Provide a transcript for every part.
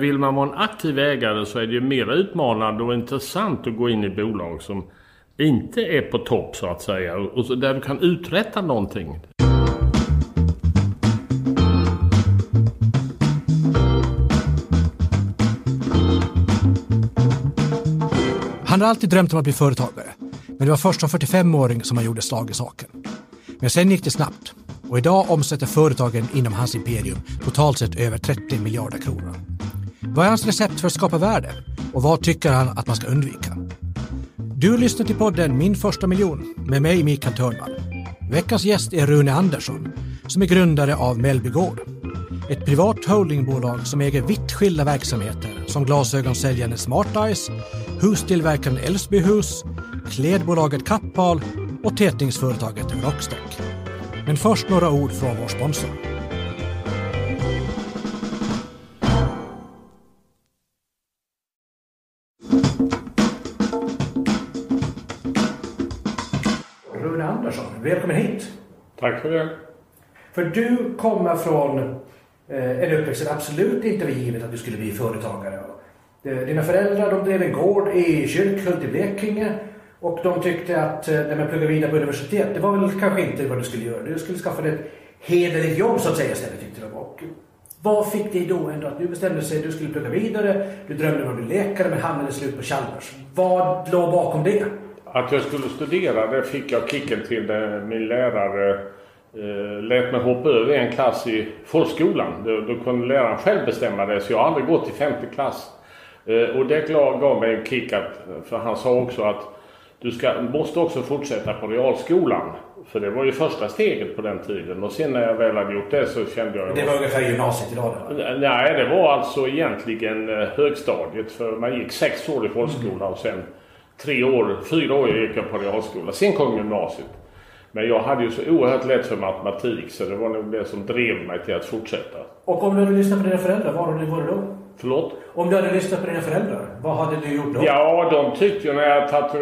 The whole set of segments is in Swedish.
Vill man vara en aktiv ägare så är det ju mer utmanande och intressant att gå in i bolag som inte är på topp så att säga och där du kan uträtta någonting. Han har alltid drömt om att bli företagare, men det var först som 45-åring som han gjorde slag i saken. Men sen gick det snabbt och idag omsätter företagen inom hans imperium totalt sett över 30 miljarder kronor. Vad är hans recept för att skapa värde? Och vad tycker han att man ska undvika? Du lyssnar till podden Min första miljon med mig Mikael Törnvall. Veckans gäst är Rune Andersson som är grundare av Mellby Gård. Ett privat holdingbolag som äger vitt skilda verksamheter som glasögonsäljaren Smart Eyes, hustillverkaren Älvsbyhus, klädbolaget Kappahl och tätningsföretaget Rockstack. Men först några ord från vår sponsor. Andersson, välkommen hit. Tack för det. För du kommer från eh, en uppväxt där absolut inte var givet att du skulle bli företagare. Eh, Dina föräldrar de drev en gård i Kyrkhult i Blekinge och de tyckte att eh, det med att plugga vidare på universitet, det var väl kanske inte vad du skulle göra. Du skulle skaffa dig ett hederligt jobb så att säga istället tyckte de. Och vad fick dig då ändå att du bestämde sig att du skulle plugga vidare, du drömde om att bli läkare men hamnade slut på Chalmers. Vad låg bakom det? Att jag skulle studera det fick jag kicken till när min lärare eh, lät mig hoppa över en klass i folkskolan. Då, då kunde läraren själv bestämma det så jag har aldrig gått i femte klass. Eh, och det gav mig en kick att, för han sa också att du ska, måste också fortsätta på realskolan. För det var ju första steget på den tiden. Och sen när jag väl hade gjort det så kände jag... Det var ungefär gymnasiet idag då? Nej, det var alltså egentligen eh, högstadiet. För man gick sex år i folkskola och sen tre år, fyra år gick jag på realskola. Sen kom gymnasiet. Men jag hade ju så oerhört lätt för matematik så det var nog det som drev mig till att fortsätta. Och om du hade lyssnat på dina föräldrar, var hade du varit då? Förlåt? Om du hade lyssnat på dina föräldrar, vad hade du gjort då? Ja, de tyckte ju när jag, tatt,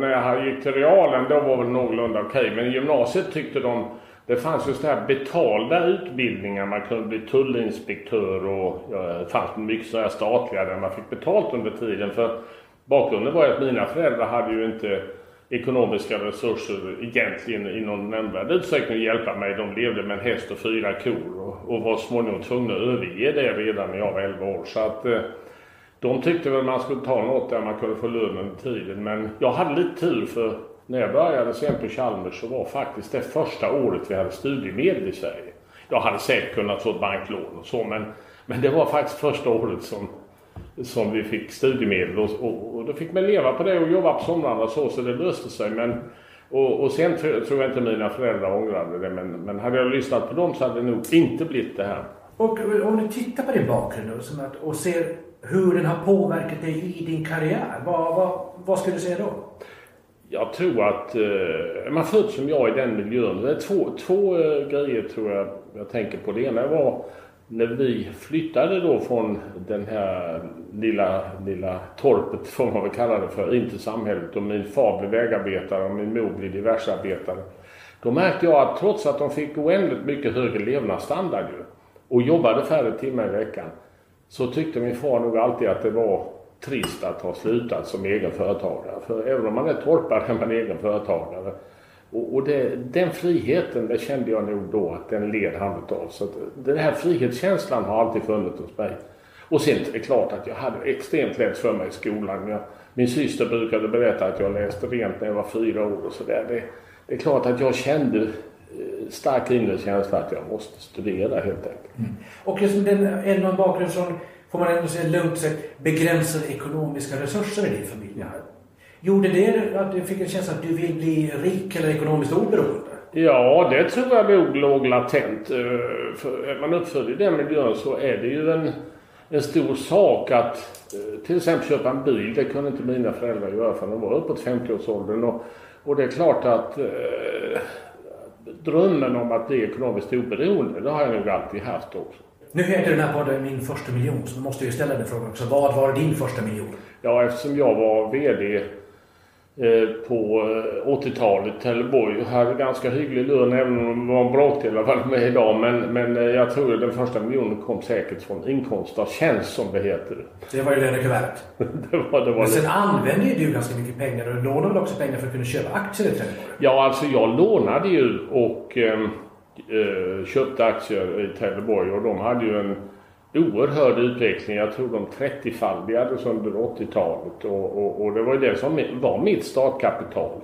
när jag gick till realen, då var väl någorlunda okej. Men i gymnasiet tyckte de det fanns ju sådana här betalda utbildningar. Man kunde bli tullinspektör och ja, det fanns mycket sådana här statliga där man fick betalt under tiden. För bakgrunden var att mina föräldrar hade ju inte ekonomiska resurser egentligen i någon nämnvärd utsträckning att hjälpa mig. De levde med en häst och fyra kor och, och var småningom tvungna att överge det redan när jag var 11 år. Så att eh, de tyckte väl man skulle ta något där man kunde få lön under tiden. Men jag hade lite tur för när jag började sen på Chalmers så var faktiskt det första året vi hade studiemedel i Sverige. Jag hade säkert kunnat få ett banklån och så men, men det var faktiskt första året som som vi fick studiemedel och, och, och då fick man leva på det och jobba på somrarna så, så det löste sig. Men, och, och sen tror jag inte mina föräldrar ångrade det, men, men hade jag lyssnat på dem så hade det nog inte blivit det här. Och om du tittar på din bakgrund och, och ser hur den har påverkat dig i din karriär, vad, vad, vad skulle du säga då? Jag tror att eh, man föds som jag i den miljön. Det är två, två eh, grejer tror jag jag tänker på. Det ena var när vi flyttade då från den här lilla, lilla torpet, får man väl kalla det för, in till samhället och min far blev vägarbetare och min mor blev diversarbetare. Då märkte jag att trots att de fick oändligt mycket högre levnadsstandard ju, och jobbade färre timmar i veckan så tyckte min far nog alltid att det var trist att ha slutat som egen företagare. För även om man är torpare är man egen företagare. Och, och det, den friheten, det kände jag nog då att den led han av. Så att den här frihetskänslan har alltid funnits hos mig. Och sen är det klart att jag hade extremt lätt för mig i skolan. Jag, min syster brukade berätta att jag läste rent när jag var fyra år och sådär. Det, det är klart att jag kände eh, stark inre känsla att jag måste studera helt enkelt. Mm. Och just den, ändå en bakgrund från, får man ändå säga lugnt sagt, begränsade ekonomiska resurser i din familj. Gjorde det att du fick en känsla att du vill bli rik eller ekonomiskt oberoende? Ja, det tror jag nog låg latent. Eh, för är man uppfödd i den miljön så är det ju en, en stor sak att eh, till exempel köpa en bil. Det kunde inte mina föräldrar göra för de var uppåt 50-årsåldern. Och, och det är klart att eh, drömmen om att bli ekonomiskt oberoende, det har jag nog alltid haft också. Nu heter den här podden Min första miljon, så måste jag ställa den frågan också. Vad var din första miljon? Ja, eftersom jag var VD på 80-talet. Eh, Trelleborg hade ganska hygglig lön även om det var en bråkdel av vad de är idag. Men, men eh, jag tror att den första miljonen kom säkert från inkomst av tjänst som det heter. Det var ju lönekuvertet. det var, det var men sen använde ju du ganska mycket pengar. Du lånade väl också pengar för att kunna köpa aktier i Trelleborg? Ja, alltså jag lånade ju och eh, köpte aktier i Trelleborg och de hade ju en oerhörd utveckling. Jag tror de 30-faldigades under 80-talet och, och, och, det var ju det som var mitt startkapital.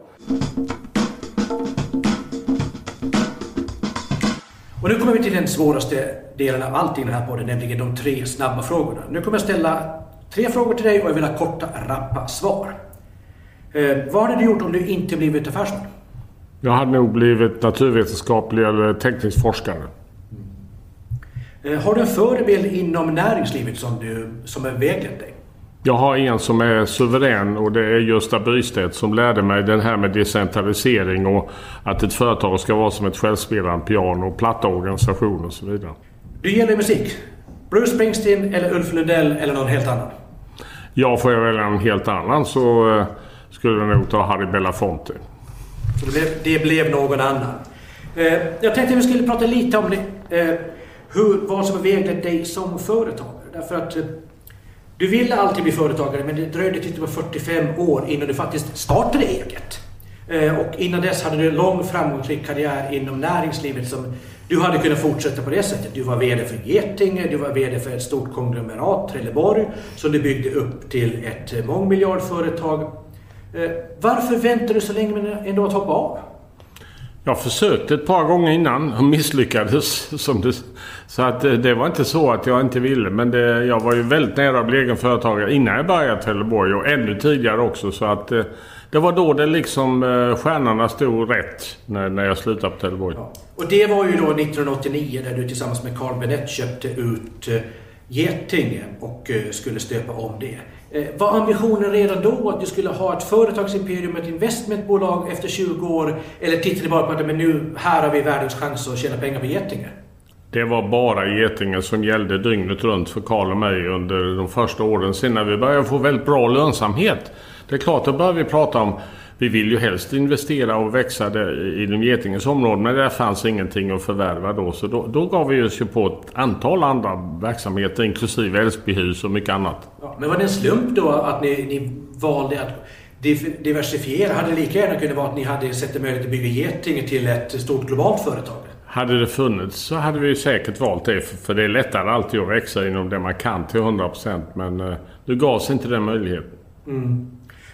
Och nu kommer vi till den svåraste delen av allt i den här podden, nämligen de tre snabba frågorna. Nu kommer jag ställa tre frågor till dig och jag vill ha korta, rappa svar. Eh, vad hade du gjort om du inte blivit affärsman? Jag hade nog blivit naturvetenskaplig eller teknisk forskare. Eh, har du en förebild inom näringslivet som, du, som är väglett dig? Jag har en som är suverän och det är Gösta Bystedt som lärde mig det här med decentralisering och att ett företag ska vara som ett självspelande piano, platta organisationer och så vidare. Du gillar musik. Bruce Springsteen eller Ulf Lundell eller någon helt annan? Ja, får jag välja en helt annan så uh, skulle jag nog ta Harry Belafonte. Så det blev, det blev någon annan. Uh, jag tänkte att vi skulle prata lite om det. Hur, vad som har väglett dig som företagare. Därför att eh, du ville alltid bli företagare men det dröjde tills du var 45 år innan du faktiskt startade eget. Eh, och innan dess hade du en lång framgångsrik karriär inom näringslivet som du hade kunnat fortsätta på det sättet. Du var VD för Getinge, du var VD för ett stort konglomerat, Trelleborg, som du byggde upp till ett eh, mångmiljardföretag. Varför väntade du så länge med ändå att hoppa av? Jag försökte ett par gånger innan och misslyckades. Som du så att eh, det var inte så att jag inte ville. Men det, jag var ju väldigt nära att bli egen företagare innan jag började i Trelleborg och ännu tidigare också. Så att eh, det var då det liksom eh, stjärnorna stod rätt när, när jag slutade på Trelleborg. Ja. Och det var ju då 1989 där du tillsammans med Carl Benett köpte ut Getinge och skulle stöpa om det. Var ambitionen redan då att du skulle ha ett företagsimperium, ett investmentbolag efter 20 år? Eller tittade du bara på att men nu, här har vi världens chans att tjäna pengar på Getinge? Det var bara Getinge som gällde dygnet runt för Karl och mig under de första åren. Sen när vi började få väldigt bra lönsamhet. Det är klart, då började vi prata om vi vill ju helst investera och växa inom Getinges område men där fanns ingenting att förvärva då. Så då, då gav vi oss ju på ett antal andra verksamheter inklusive Älvsbyhus och mycket annat. Ja, men var det en slump då att ni, ni valde att diversifiera? Hade det lika gärna kunnat vara att ni hade sett en möjlighet att bygga Getinge till ett stort globalt företag? Hade det funnits så hade vi säkert valt det. För det är lättare alltid att växa inom det man kan till 100%. Men eh, det gavs inte den möjligheten. Mm.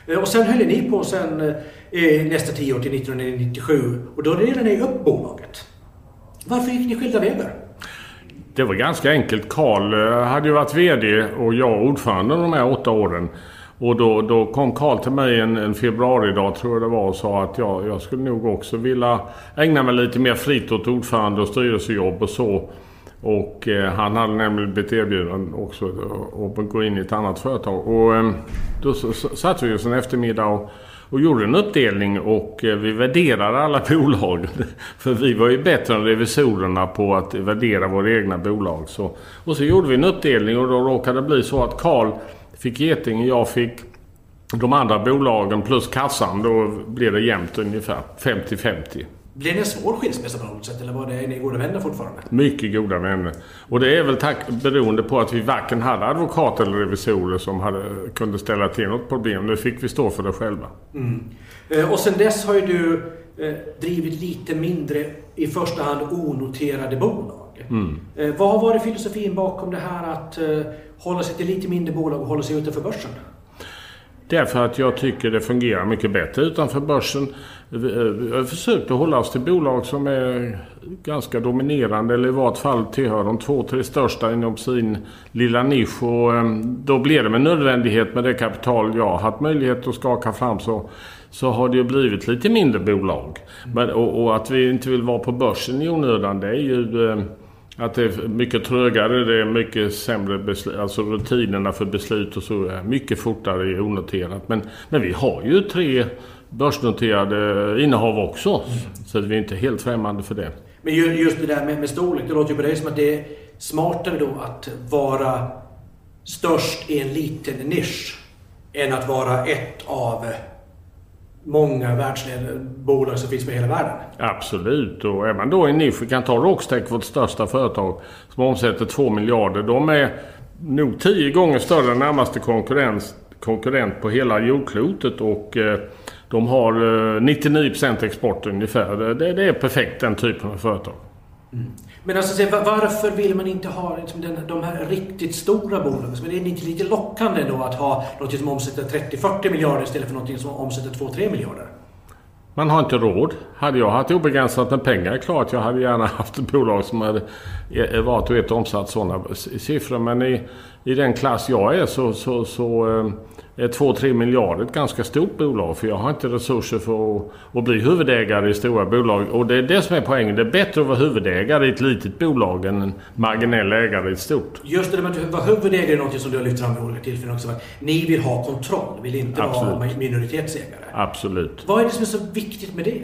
Eh, och sen höll ni på sen eh, nästa tio år till 1997 och då delade ni upp bolaget. Varför gick ni skilda vägar? Det var ganska enkelt. Karl eh, hade ju varit VD och jag ordförande de här åtta åren. Och då, då kom Karl till mig en, en februaridag tror jag det var och sa att jag, jag skulle nog också vilja ägna mig lite mer fritt åt ordförande och styrelsejobb och så. Och eh, han hade nämligen blivit erbjuden också att gå in i ett annat företag. Och eh, då satt vi oss en eftermiddag och, och gjorde en uppdelning och eh, vi värderade alla bolag. För vi var ju bättre än revisorerna på att värdera våra egna bolag. Så, och så gjorde vi en uppdelning och då råkade det bli så att Karl fick Getinge, jag fick de andra bolagen plus kassan. Då blev det jämnt ungefär 50-50. Blev det en svår skilsmässa på något sätt eller var det, är ni goda vänner fortfarande? Mycket goda vänner. Och det är väl tack, beroende på att vi varken hade advokat eller revisorer som hade, kunde ställa till något problem. Nu fick vi stå för det själva. Mm. Eh, och sen dess har ju du eh, drivit lite mindre, i första hand onoterade bolag. Mm. Eh, vad har varit filosofin bakom det här att eh, hålla sig till lite mindre bolag och hålla sig utanför börsen? Därför att jag tycker det fungerar mycket bättre utanför börsen. Eh, vi har försökt att hålla oss till bolag som är ganska dominerande eller i vart fall tillhör de två, tre största inom sin lilla nisch. Och eh, då blir det med nödvändighet med det kapital jag har haft möjlighet att skaka fram så, så har det ju blivit lite mindre bolag. Men, och, och att vi inte vill vara på börsen i onödan det är ju eh, att det är mycket trögare, det är mycket sämre beslut, alltså rutinerna för beslut och så är mycket fortare i onoterat. Men, men vi har ju tre börsnoterade innehav också. Mm. Så vi är inte helt främmande för det. Men just det där med, med storlek, det låter ju på dig som att det är smartare då att vara störst i en liten nisch än att vara ett av många världsledande bolag som finns med hela världen. Absolut, och är man då i nisch, vi kan ta Rockstech, vårt största företag, som omsätter 2 miljarder. De är nog 10 gånger större än närmaste konkurrens, konkurrent på hela jordklotet och eh, de har 99% export ungefär. Det, det är perfekt den typen av företag. Mm. Men alltså, varför vill man inte ha liksom, den, de här riktigt stora bolagen? Men det är inte lite lockande då att ha något som omsätter 30-40 miljarder istället för något som omsätter 2-3 miljarder? Man har inte råd. Hade jag haft obegränsat med pengar, klart jag hade gärna haft ett bolag som hade eh, eh, varit och ett omsatt sådana siffror. Men i, i den klass jag är så, så, så eh, 2-3 miljarder ett ganska stort bolag. För jag har inte resurser för att, att, bli huvudägare i stora bolag. Och det är det som är poängen. Det är bättre att vara huvudägare i ett litet bolag än en marginell ägare i ett stort. Just det, med att vara huvudägare är något som du har lyft fram vid olika tillfällen också. Ni vill ha kontroll, vill inte Absolut. vara minoritetsägare. Absolut. Vad är det som är så viktigt med det?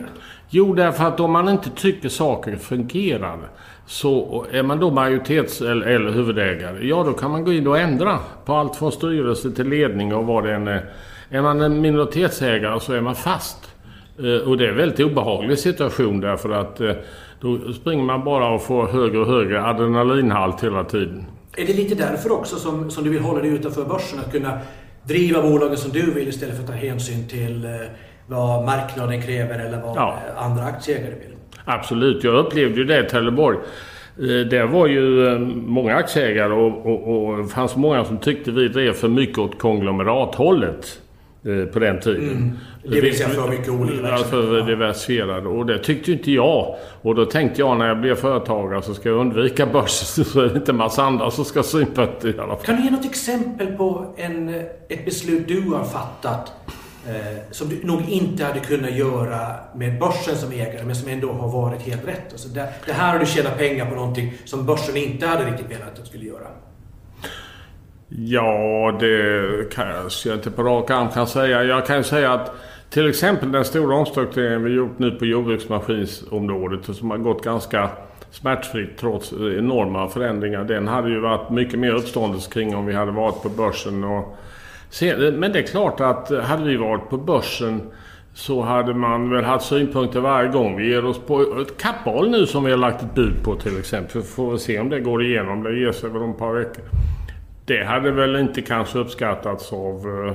Jo, därför att om man inte tycker saker fungerar så är man då majoritets eller, eller huvudägare, ja då kan man gå in och ändra på allt från styrelse till ledning och vad det än är. Är man en minoritetsägare så är man fast. Eh, och det är en väldigt obehaglig situation därför att eh, då springer man bara och får högre och högre adrenalinhalt hela tiden. Är det lite därför också som, som du vill hålla dig utanför börsen? Att kunna driva bolagen som du vill istället för att ta hänsyn till eh, vad marknaden kräver eller vad ja. andra aktieägare vill? Absolut, jag upplevde ju det i Trelleborg. Eh, det var ju eh, många aktieägare och, och, och det fanns många som tyckte vi drev för mycket åt konglomerathållet eh, på den tiden. Mm. Det vill säga för mycket olika verksamheter? Ja, diversifierade. Och det tyckte inte jag. Och då tänkte jag när jag blev företagare så ska jag undvika börsen så är det inte en massa andra som ska ha synpunkter i alla fall. Kan du ge något exempel på en, ett beslut du har fattat Eh, som du nog inte hade kunnat göra med börsen som ägare, men som ändå har varit helt rätt. Alltså det, det här har du tjänat pengar på någonting som börsen inte hade riktigt velat att du skulle göra. Ja, det kan jag inte på rak arm kan säga. Jag kan säga att till exempel den stora omstruktureringen vi gjort nu på jordbruksmaskinsområdet som har gått ganska smärtfritt trots enorma förändringar. Den hade ju varit mycket mer uppståndelse kring om vi hade varit på börsen och men det är klart att eh, hade vi varit på börsen så hade man väl haft synpunkter varje gång vi ger oss på ett kappahl nu som vi har lagt ett bud på till exempel. Får vi se om det går igenom. Det ger sig väl om ett par veckor. Det hade väl inte kanske uppskattats av eh,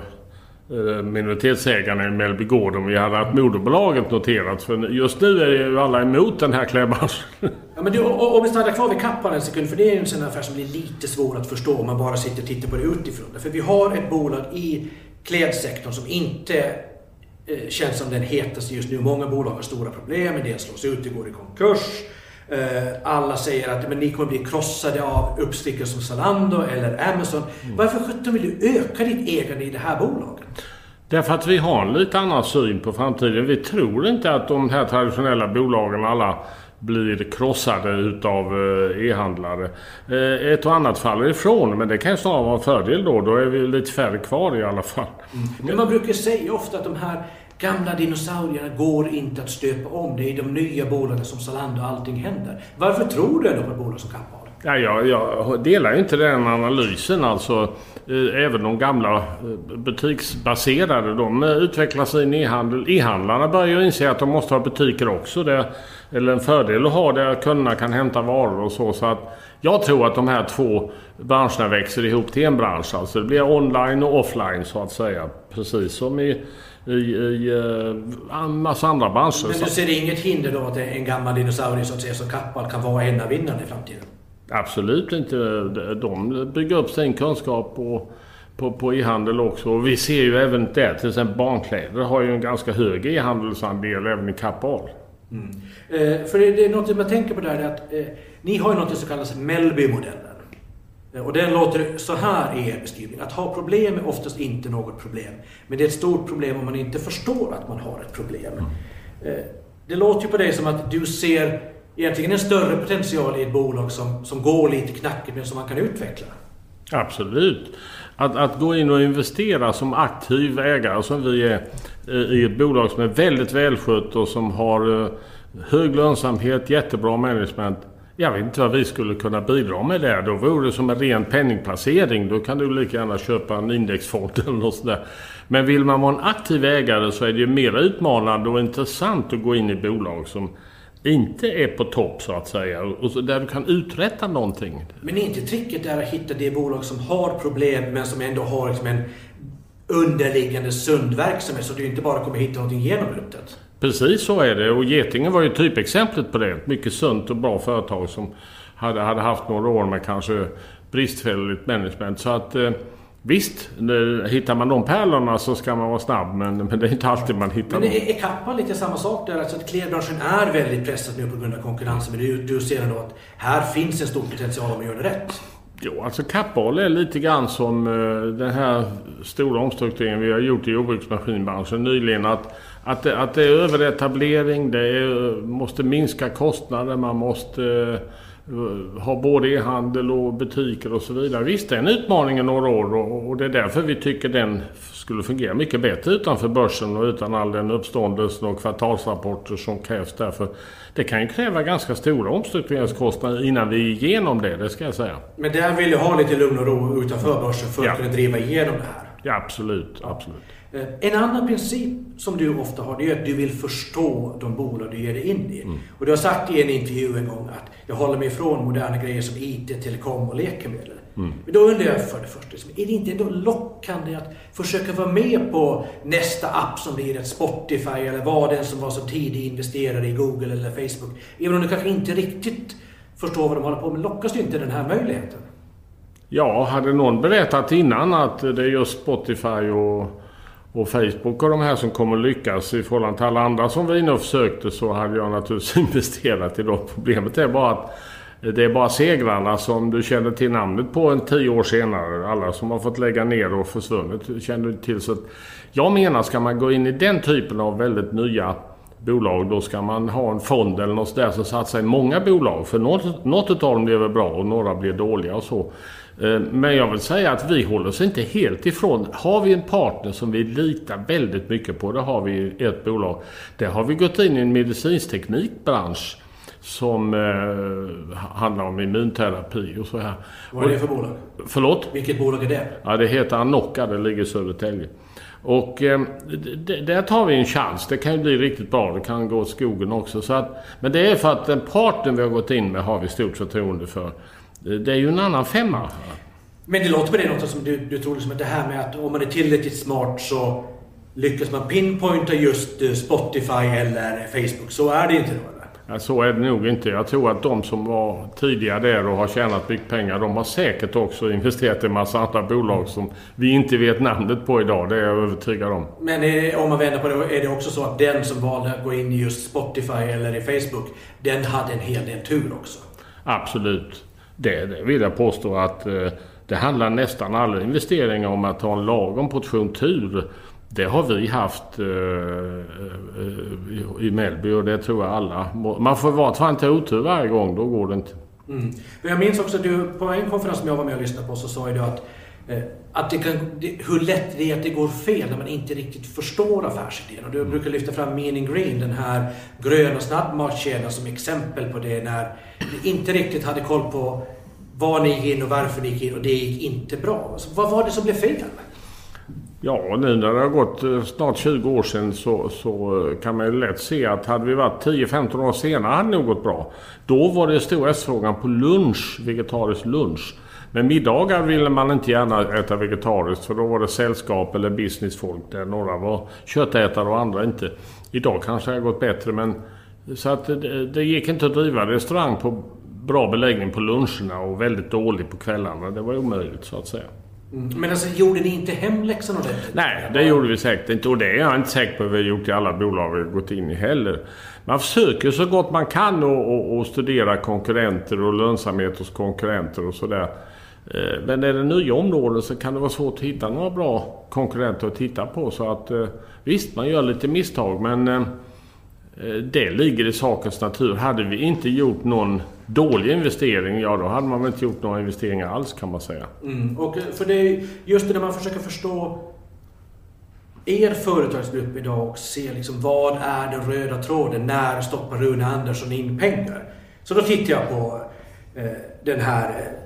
Eh, minoritetsägarna i Mellby Gård om vi hade haft moderbolaget noterat. För just nu är ju alla emot den här klädbranschen. Ja, men du, om vi stannar kvar vid Kappan en sekund, för det är ju en sån affär som blir lite svår att förstå om man bara sitter och tittar på det utifrån. För vi har ett bolag i klädsektorn som inte eh, känns som den hetaste just nu. Många bolag har stora problem, en del slås ut, det går i konkurs. Eh, alla säger att men ni kommer bli krossade av uppstickare som Zalando eller Amazon. Mm. Varför sjutton vill du öka ditt ägande i det här bolaget? Därför att vi har en lite annan syn på framtiden. Vi tror inte att de här traditionella bolagen alla blir krossade utav eh, e-handlare. Eh, ett och annat faller ifrån men det kan ju snarare vara en fördel då. Då är vi lite färre kvar i alla fall. Mm. Men man brukar säga ofta att de här Gamla dinosaurierna går inte att stöpa om. Det är i de nya bolagen som Zalando och allting händer. Varför tror du ändå på bolag som Kappahl? Ja, jag, jag delar inte den analysen. Alltså, eh, även de gamla eh, butiksbaserade, de eh, utvecklar sin e-handel. E-handlarna börjar ju inse att de måste ha butiker också. Det, eller en fördel att ha där kunderna kan hämta varor och så. så att jag tror att de här två branscherna växer ihop till en bransch. Alltså det blir online och offline så att säga. Precis som i i, i uh, en massa andra branscher. Men du ser inget hinder då att en gammal dinosaurie att säga, som Kappahl kan vara en av vinnarna i framtiden? Absolut inte. De bygger upp sin kunskap på, på, på e-handel också. Och vi ser ju även där, till exempel barnkläder har ju en ganska hög e-handelsandel även i Kappahl. Mm. Eh, för det, det, är något man tänker på där, är att eh, ni har ju något som kallas Mellby-modellen. Eh, och den låter så här i er beskrivning. Att ha problem är oftast inte något problem. Men det är ett stort problem om man inte förstår att man har ett problem. Mm. Det låter ju på dig som att du ser egentligen en större potential i ett bolag som, som går lite knackigt men som man kan utveckla. Absolut. Att, att gå in och investera som aktiv ägare som vi är eh, i ett bolag som är väldigt välskött och som har hög lönsamhet, jättebra management jag vet inte vad vi skulle kunna bidra med där. Då vore det som en ren penningplacering. Då kan du lika gärna köpa en indexfond eller något sådär. Men vill man vara en aktiv ägare så är det ju mer utmanande och intressant att gå in i bolag som inte är på topp så att säga. Och där du kan uträtta någonting. Men är inte tricket där att hitta det bolag som har problem men som ändå har liksom en underliggande sund verksamhet så du inte bara kommer hitta någonting genomruttet? Precis så är det och Getingen var ju typexemplet på det. Ett mycket sunt och bra företag som hade, hade haft några år med kanske bristfälligt management. Så att eh, visst, hittar man de pärlorna så ska man vara snabb men, men det är inte alltid man hittar men dem. Men är Kappa lite samma sak där? Alltså att klädbranschen är väldigt pressad nu på grund av konkurrensen. Men du, du ser ändå att här finns en stor potential om man gör det rätt. Jo, alltså Kappahl är lite grann som eh, den här stora omstruktureringen vi har gjort i jordbruksmaskinbranschen nyligen. Att att det, att det är överetablering, det är, måste minska kostnader, man måste eh, ha både e-handel och butiker och så vidare. Visst, det är en utmaning i några år och, och det är därför vi tycker den skulle fungera mycket bättre utanför börsen och utan all den uppståndelsen och kvartalsrapporter som krävs därför. Det kan ju kräva ganska stora omstruktureringskostnader innan vi är igenom det, det ska jag säga. Men där vill du ha lite lugn och ro utanför börsen för att ja. kunna driva igenom det här? Ja, absolut. absolut. Eh, en annan princip som du ofta har, det är att du vill förstå de bolag du ger dig in i. Mm. Och du har sagt i en intervju en gång att jag håller mig ifrån moderna grejer som IT, telekom och läkemedel. Mm. Men då undrar jag för det första, liksom, är det inte ändå lockande att försöka vara med på nästa app som blir ett Spotify eller vad den som var så tidig investerare i Google eller Facebook? Även om du kanske inte riktigt förstår vad de håller på med, lockas du inte den här möjligheten? Ja, hade någon berättat innan att det är just Spotify och och Facebook och de här som kommer lyckas i förhållande till alla andra som vi nu försökte så hade jag naturligtvis investerat i dem. Problemet är bara att det är bara segrarna som du känner till namnet på en tio år senare. Alla som har fått lägga ner och försvunnit känner du till. Så jag menar, ska man gå in i den typen av väldigt nya bolag, då ska man ha en fond eller något där som satsar i många bolag. För något, något av dem blir väl bra och några blir dåliga och så. Eh, men jag vill säga att vi håller oss inte helt ifrån. Har vi en partner som vi litar väldigt mycket på, det har vi i ett bolag. Där har vi gått in i en medicinsk teknikbransch som eh, handlar om immunterapi och så här. Vad är det för bolag? Förlåt? Vilket bolag är det? Ja, det heter Anocca, det ligger i Södertälje. Och eh, där tar vi en chans. Det kan ju bli riktigt bra. Det kan gå åt skogen också. Så att, men det är för att den parten vi har gått in med har vi stort förtroende för. Det är ju en annan femma. Men det låter på det något som du, du tror liksom att det här med att om man är tillräckligt smart så lyckas man pinpointa just eh, Spotify eller Facebook. Så är det inte då? Ja, så är det nog inte. Jag tror att de som var tidiga där och har tjänat mycket pengar, de har säkert också investerat i en massa andra bolag som vi inte vet namnet på idag. Det är jag övertygad om. Men är, om man vänder på det, är det också så att den som valde att gå in i just Spotify eller i Facebook, den hade en hel del tur också? Absolut. Det, det vill jag påstå att eh, det handlar nästan alla investeringar om att ha en lagom portion tur. Det har vi haft eh, eh i Mellby och det tror jag alla. Man får vara fan inte otur varje gång, då går det inte. Mm. Jag minns också att du på en konferens som jag var med och lyssnade på så sa du att, eh, att det kan, hur lätt det är att det går fel när man inte riktigt förstår affärsidén. Och du mm. brukar lyfta fram Meaning Green, den här gröna snabbmatskedjan som exempel på det när du inte riktigt hade koll på var ni gick in och varför ni gick in och det gick inte bra. Alltså, vad var det som blev fel? Ja, nu när det har gått eh, snart 20 år sedan så, så eh, kan man ju lätt se att hade vi varit 10-15 år senare hade det nog gått bra. Då var det stor efterfrågan på lunch, vegetarisk lunch. Men middagar ville man inte gärna äta vegetariskt för då var det sällskap eller businessfolk där några var köttätare och andra inte. Idag kanske det har gått bättre men så att det, det gick inte att driva restaurang på bra beläggning på luncherna och väldigt dålig på kvällarna. Det var omöjligt så att säga. Mm. Men alltså, gjorde ni inte hemläxan ordentligt? Nej, det gjorde vi säkert inte. Och det är jag inte säker på att vi har gjort i alla bolag vi har gått in i heller. Man försöker så gott man kan att studera konkurrenter och lönsamhet hos konkurrenter och sådär. Eh, men är det nya områden så kan det vara svårt att hitta några bra konkurrenter att titta på. Så att eh, visst, man gör lite misstag men eh, det ligger i sakens natur. Hade vi inte gjort någon dålig investering, ja då hade man väl inte gjort några investeringar alls kan man säga. Mm. Och för det är just det när man försöker förstå er företagsgrupp idag och se liksom vad är den röda tråden? När stoppar Rune Andersson in pengar? Så då tittar jag på den här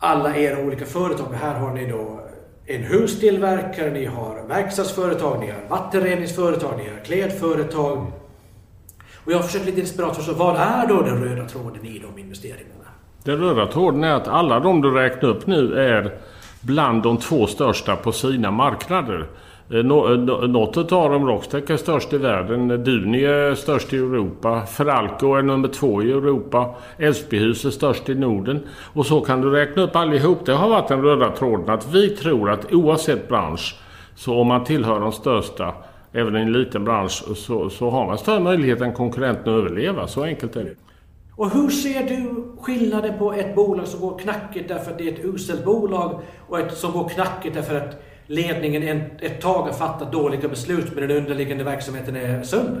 alla era olika företag. Här har ni då en hustillverkare, ni har verkstadsföretag, ni har vattenreningsföretag, ni har klädföretag. Och jag har försökt lite desperat förstå, vad är då den röda tråden i de investeringarna? Den röda tråden är att alla de du räknar upp nu är bland de två största på sina marknader. Eh, eh, något av dem, Rockstack är störst i världen. Duni är störst i Europa. Feralco är nummer två i Europa. Älvsbyhus är störst i Norden. Och så kan du räkna upp allihop. Det har varit den röda tråden att vi tror att oavsett bransch så om man tillhör de största även i en liten bransch så, så har man större möjlighet än konkurrenten att överleva. Så enkelt är det. Och hur ser du skillnaden på ett bolag som går knackigt därför att det är ett uselt bolag och ett som går knackigt därför att ledningen ett tag har fattat dåliga beslut men den underliggande verksamheten är sund?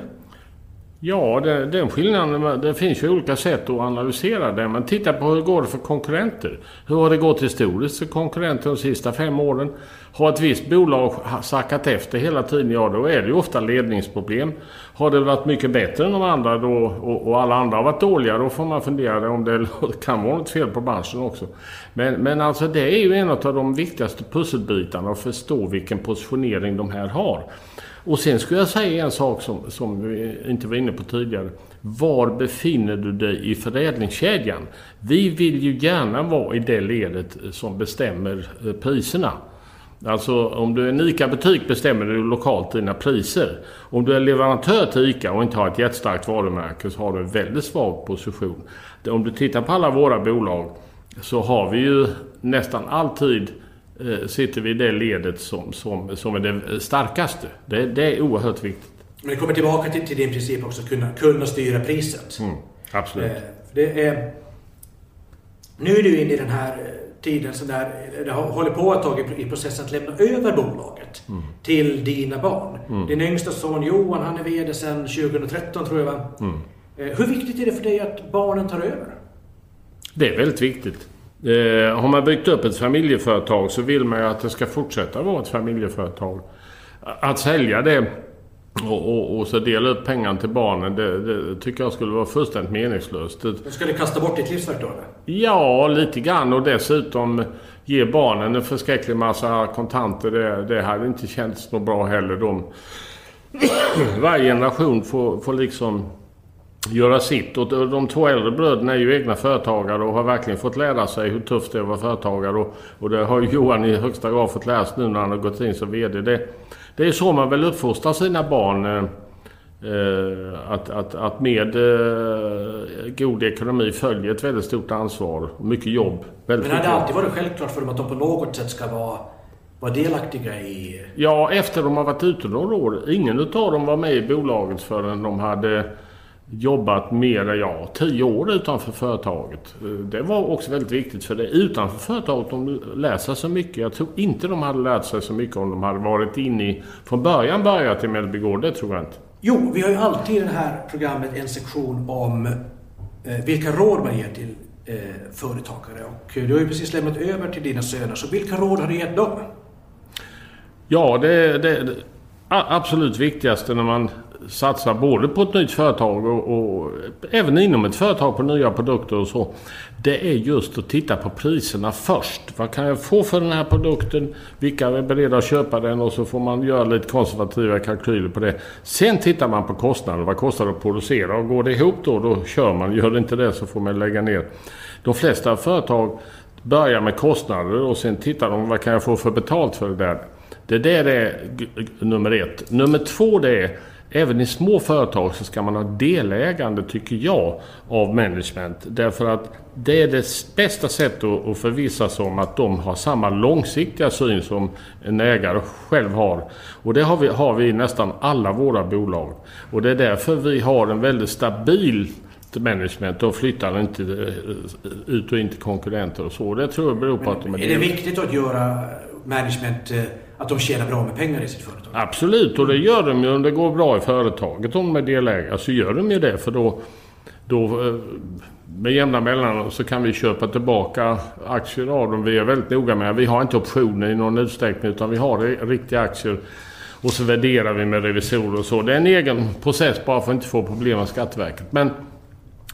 Ja, det, den skillnaden, det finns ju olika sätt att analysera det. Men titta på hur det går för konkurrenter. Hur har det gått historiskt för konkurrenter de sista fem åren? Har ett visst bolag sackat efter hela tiden, ja då är det ju ofta ledningsproblem. Har det varit mycket bättre än de andra då och, och alla andra har varit dåliga, då får man fundera om det kan vara något fel på branschen också. Men, men alltså det är ju en av de viktigaste pusselbitarna att förstå vilken positionering de här har. Och sen skulle jag säga en sak som, som vi inte var inne på tidigare. Var befinner du dig i förädlingskedjan? Vi vill ju gärna vara i det ledet som bestämmer eh, priserna. Alltså om du är en ICA-butik bestämmer du lokalt dina priser. Om du är leverantör till ICA och inte har ett jättestarkt varumärke så har du en väldigt svag position. Om du tittar på alla våra bolag så har vi ju nästan alltid sitter vi i det ledet som, som, som är det starkaste. Det, det är oerhört viktigt. Men det kommer tillbaka till, till din princip också, kunna, kunna styra priset. Mm, absolut. Eh, det är, nu är du inne i den här eh, tiden så där det håller på ett tag i processen att lämna över bolaget mm. till dina barn. Mm. Din yngsta son Johan, han är VD sedan 2013 tror jag va? Mm. Hur viktigt är det för dig att barnen tar över? Det är väldigt viktigt. Eh, har man byggt upp ett familjeföretag så vill man ju att det ska fortsätta vara ett familjeföretag. Att sälja det och, och, och så dela upp pengarna till barnen, det, det, tycker jag skulle vara fullständigt meningslöst. Du skulle kasta bort ditt livsverk då eller? Ja, lite grann och dessutom ge barnen en förskräcklig massa kontanter. Det, det hade inte känts något bra heller. De, varje generation får, får liksom göra sitt. Och de två äldre bröderna är ju egna företagare och har verkligen fått lära sig hur tufft det är att vara företagare. Och, och det har ju Johan i högsta grad fått lära sig nu när han har gått in som VD. Det, det är så man väl uppfostrar sina barn. Eh, eh, att, att, att med eh, god ekonomi följer ett väldigt stort ansvar och mycket jobb. Väldigt Men har det alltid varit självklart för dem att de på något sätt ska vara vara delaktiga i... Ja, efter de har varit ute några år. Ingen utav dem var med i bolaget förrän de hade jobbat mer, ja, tio år utanför företaget. Det var också väldigt viktigt för det. Utanför företaget, de lär sig så mycket. Jag tror inte de hade lärt sig så mycket om de hade varit inne i, från början börjat i Mellby Gård. Det tror jag inte. Jo, vi har ju alltid i det här programmet en sektion om eh, vilka råd man ger till eh, företagare. Och du har ju precis lämnat över till dina söner, så vilka råd har du gett dem? Ja, det, det, det absolut viktigaste när man satsa både på ett nytt företag och, och, även inom ett företag på nya produkter och så. Det är just att titta på priserna först. Vad kan jag få för den här produkten? Vilka är beredda att köpa den? Och så får man göra lite konservativa kalkyler på det. Sen tittar man på kostnaden. Vad kostar det att producera? Och går det ihop då, då kör man. Gör det inte det så får man lägga ner. De flesta företag börjar med kostnader och sen tittar de vad kan jag få för betalt för det där. Det där är nummer ett. Nummer två det är Även i små företag så ska man ha delägande, tycker jag, av management. Därför att det är det bästa sättet att förvissa sig om att de har samma långsiktiga syn som en ägare själv har. Och det har vi, har vi i nästan alla våra bolag. Och det är därför vi har en väldigt stabil management. De flyttar inte eh, ut och in till konkurrenter och så. Det tror jag beror på att de är... Är det viktigt att göra management eh, att de tjänar bra med pengar i sitt företag? Absolut, och det gör de ju om det går bra i företaget. Om de är delägare så gör de ju det. För då, då eh, med jämna mellanrum så kan vi köpa tillbaka aktier av dem. Vi är väldigt noga med Vi har inte optioner i någon utsträckning utan vi har riktiga aktier. Och så värderar vi med revisorer och så. Det är en egen process bara för att inte få problem med Skatteverket. Men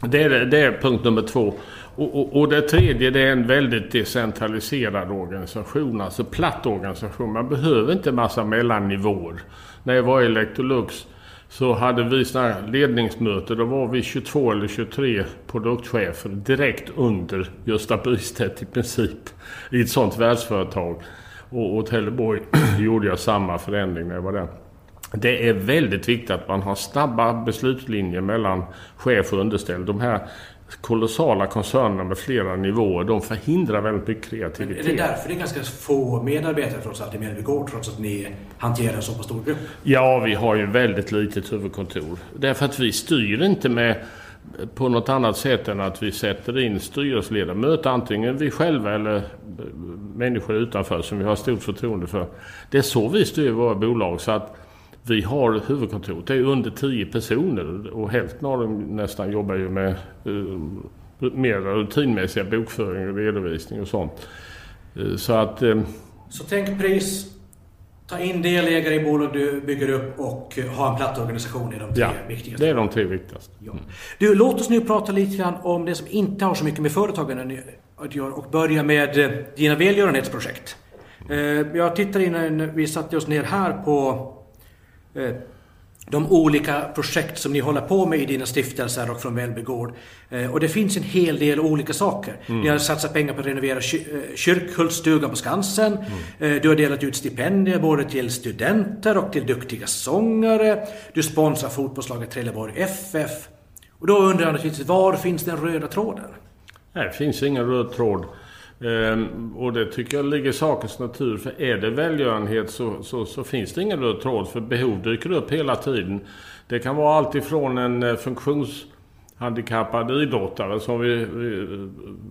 Det är, det är punkt nummer två. Och, och, och, det tredje det är en väldigt decentraliserad organisation, alltså platt organisation. Man behöver inte massa mellannivåer. När jag var i Electrolux så hade vi sådana ledningsmöte. Då var vi 22 eller 23 produktchefer direkt under Gösta Bystedt i princip. I ett sådant världsföretag. Och åt Helleborg gjorde jag samma förändring när jag var där. Det är väldigt viktigt att man har snabba beslutslinjer mellan chef och underställd. De här kolossala koncernerna med flera nivåer, de förhindrar väldigt mycket kreativitet. Men är det därför det är ganska få medarbetare trots allt i Mjölbygård, trots att ni hanterar en så pass stor grupp? Ja, vi har ju väldigt litet huvudkontor. Därför att vi styr inte med på något annat sätt än att vi sätter in styrelseledamöter, antingen vi själva eller människor utanför som vi har stort förtroende för. Det är så vi styr våra bolag. så att vi har huvudkontoret, det är under 10 personer och hälften av dem nästan jobbar ju med uh, mer rutinmässiga bokföring och redovisning och sånt. Uh, så att... Uh, så tänk pris, ta in delägare i bolag du bygger upp och ha en platt organisation i de tre ja, viktigaste. det är de tre viktigaste. Ja. Mm. Du, låt oss nu prata lite grann om det som inte har så mycket med företagande att göra och börja med dina välgörenhetsprojekt. Jag tittar innan vi satte oss ner här på Eh, de olika projekt som ni håller på med i dina stiftelser och från Välbygård. Eh, och det finns en hel del olika saker. Mm. Ni har satsat pengar på att renovera eh, Kyrkhultsstugan på Skansen. Mm. Du har delat ut stipendier både till studenter och till duktiga sångare. Du sponsrar fotbollslaget Trelleborg FF. Och då undrar jag naturligtvis, var finns den röda tråden? Nej, det finns ingen röd tråd. Ehm, och det tycker jag ligger i sakens natur. För är det välgörenhet så, så, så, finns det ingen röd tråd. För behov dyker upp hela tiden. Det kan vara allt ifrån en eh, funktionshandikappad idrottare som vi, vi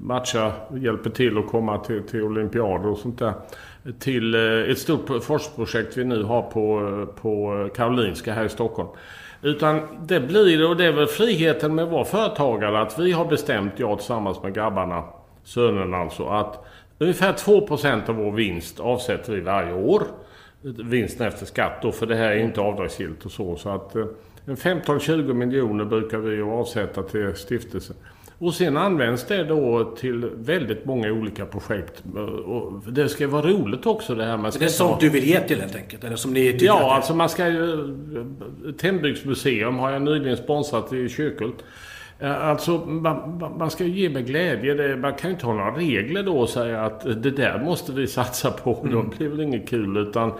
matchar, hjälper till att komma till, till olympiader och sånt där. Till eh, ett stort forskningsprojekt vi nu har på, eh, på Karolinska här i Stockholm. Utan det blir, och det är väl friheten med att vara företagare, att vi har bestämt, jag tillsammans med grabbarna, sönen alltså, att ungefär 2% av vår vinst avsätter vi varje år. Vinsten efter skatt då, för det här är inte avdragsgillt och så. Så att eh, 15-20 miljoner brukar vi avsätta till stiftelsen. Och sen används det då till väldigt många olika projekt. Och det ska vara roligt också det här. Ska det är sånt du vill ge till helt enkelt? Eller som ni ja, att alltså man ska ju... Tennbygdsmuseum har jag nyligen sponsrat i Kyrkult. Eh, alltså man, man ska ge med glädje. Man kan inte ha några regler då och säga att det där måste vi satsa på. Mm. Då blir väl inget kul. Utan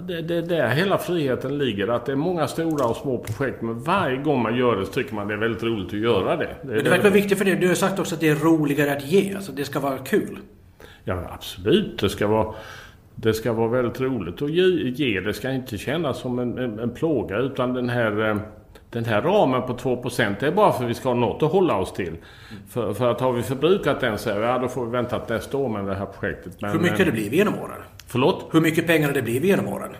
det, det är där hela friheten ligger. Att det är många stora och små projekt. Men varje gång man gör det så tycker man det är väldigt roligt att göra det. Det, men det verkar viktigt för dig. Du har sagt också att det är roligare att ge. Alltså det ska vara kul. Ja absolut. Det ska vara... Det ska vara väldigt roligt att ge. ge. Det ska inte kännas som en, en, en plåga utan den här eh, den här ramen på 2% det är bara för att vi ska ha något att hålla oss till. För, för att har vi förbrukat den så ja, då får vi vänta till nästa år med det här projektet. Men, Hur mycket har det blivit genom åren? Förlåt? Hur mycket pengar har det blivit genom åren?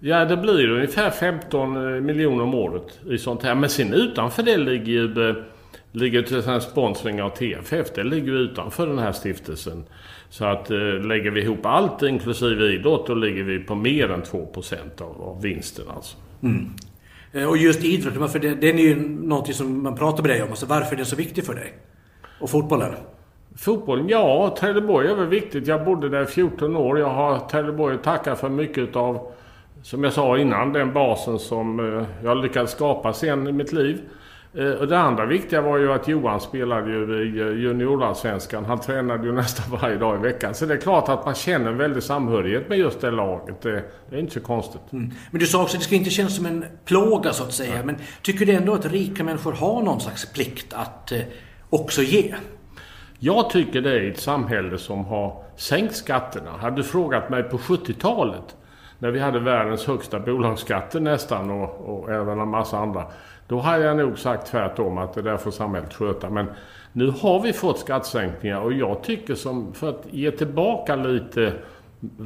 Ja, det blir ungefär 15 eh, miljoner om året i sånt här. Men sen utanför det ligger ju ligger till exempel sponsring av TFF. Det ligger ju utanför den här stiftelsen. Så att eh, lägger vi ihop allt inklusive idrott då ligger vi på mer än 2% av, av vinsten alltså. Mm. Eh, och just idrotten, för det, den är ju någonting som man pratar med dig om. Alltså varför är den så viktig för dig? Och fotbollen? Fotbollen? Ja, Trelleborg är väl viktigt. Jag bodde där i 14 år. Jag har Trelleborg att tacka för mycket av, som jag sa innan, den basen som eh, jag lyckades skapa sen i mitt liv. Eh, och det andra viktiga var ju att Johan spelade ju i eh, juniorallsvenskan. Han tränade ju nästan varje dag i veckan. Så det är klart att man känner en väldig samhörighet med just det laget. Det, är inte så konstigt. Mm. Men du sa också att det ska inte kännas som en plåga så att säga. Ja. Men tycker du ändå att rika människor har någon slags plikt att eh, också ge? Jag tycker det är ett samhälle som har sänkt skatterna. Hade du frågat mig på 70-talet när vi hade världens högsta bolagsskatter nästan och, och även en massa andra. Då hade jag nog sagt tvärtom att det där får samhället sköta. Men nu har vi fått skattesänkningar och jag tycker som för att ge tillbaka lite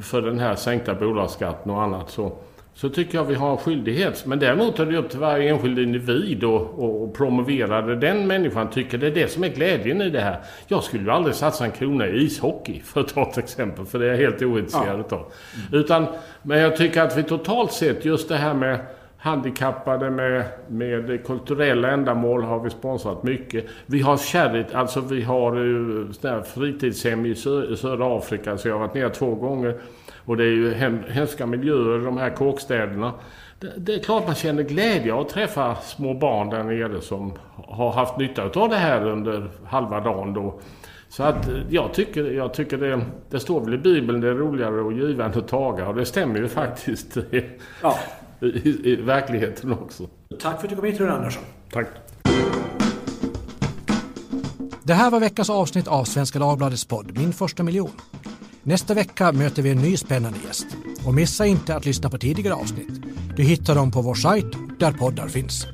för den här sänkta bolagsskatten och annat så, så tycker jag vi har en skyldighet. Men däremot är det upp till varje enskild individ och, och, promovera det den människan tycker. Det är det som är glädjen i det här. Jag skulle ju aldrig satsa en krona i ishockey för att ta ett exempel. För det är jag helt ointresserad ja. av. Utan, men jag tycker att vi totalt sett just det här med handikappade med, med kulturella ändamål har vi sponsrat mycket. Vi har charity, alltså vi har ju fritidshem i, sö, södra Afrika så jag har varit ner två gånger. Och det är ju hemska miljöer, de här kåkstäderna. Det, det, är klart man känner glädje att träffa små barn där nere som har haft nytta av det här under halva dagen då. Så att jag tycker, jag tycker det, det står väl i Bibeln, det är roligare att giva än att taga och det stämmer ju faktiskt. Ja i, i verkligheten också. Tack för att du kom hit Rune Andersson. Tack. Det här var veckans avsnitt av Svenska Dagbladets podd Min första miljon. Nästa vecka möter vi en ny spännande gäst. Och missa inte att lyssna på tidigare avsnitt. Du hittar dem på vår sajt där poddar finns.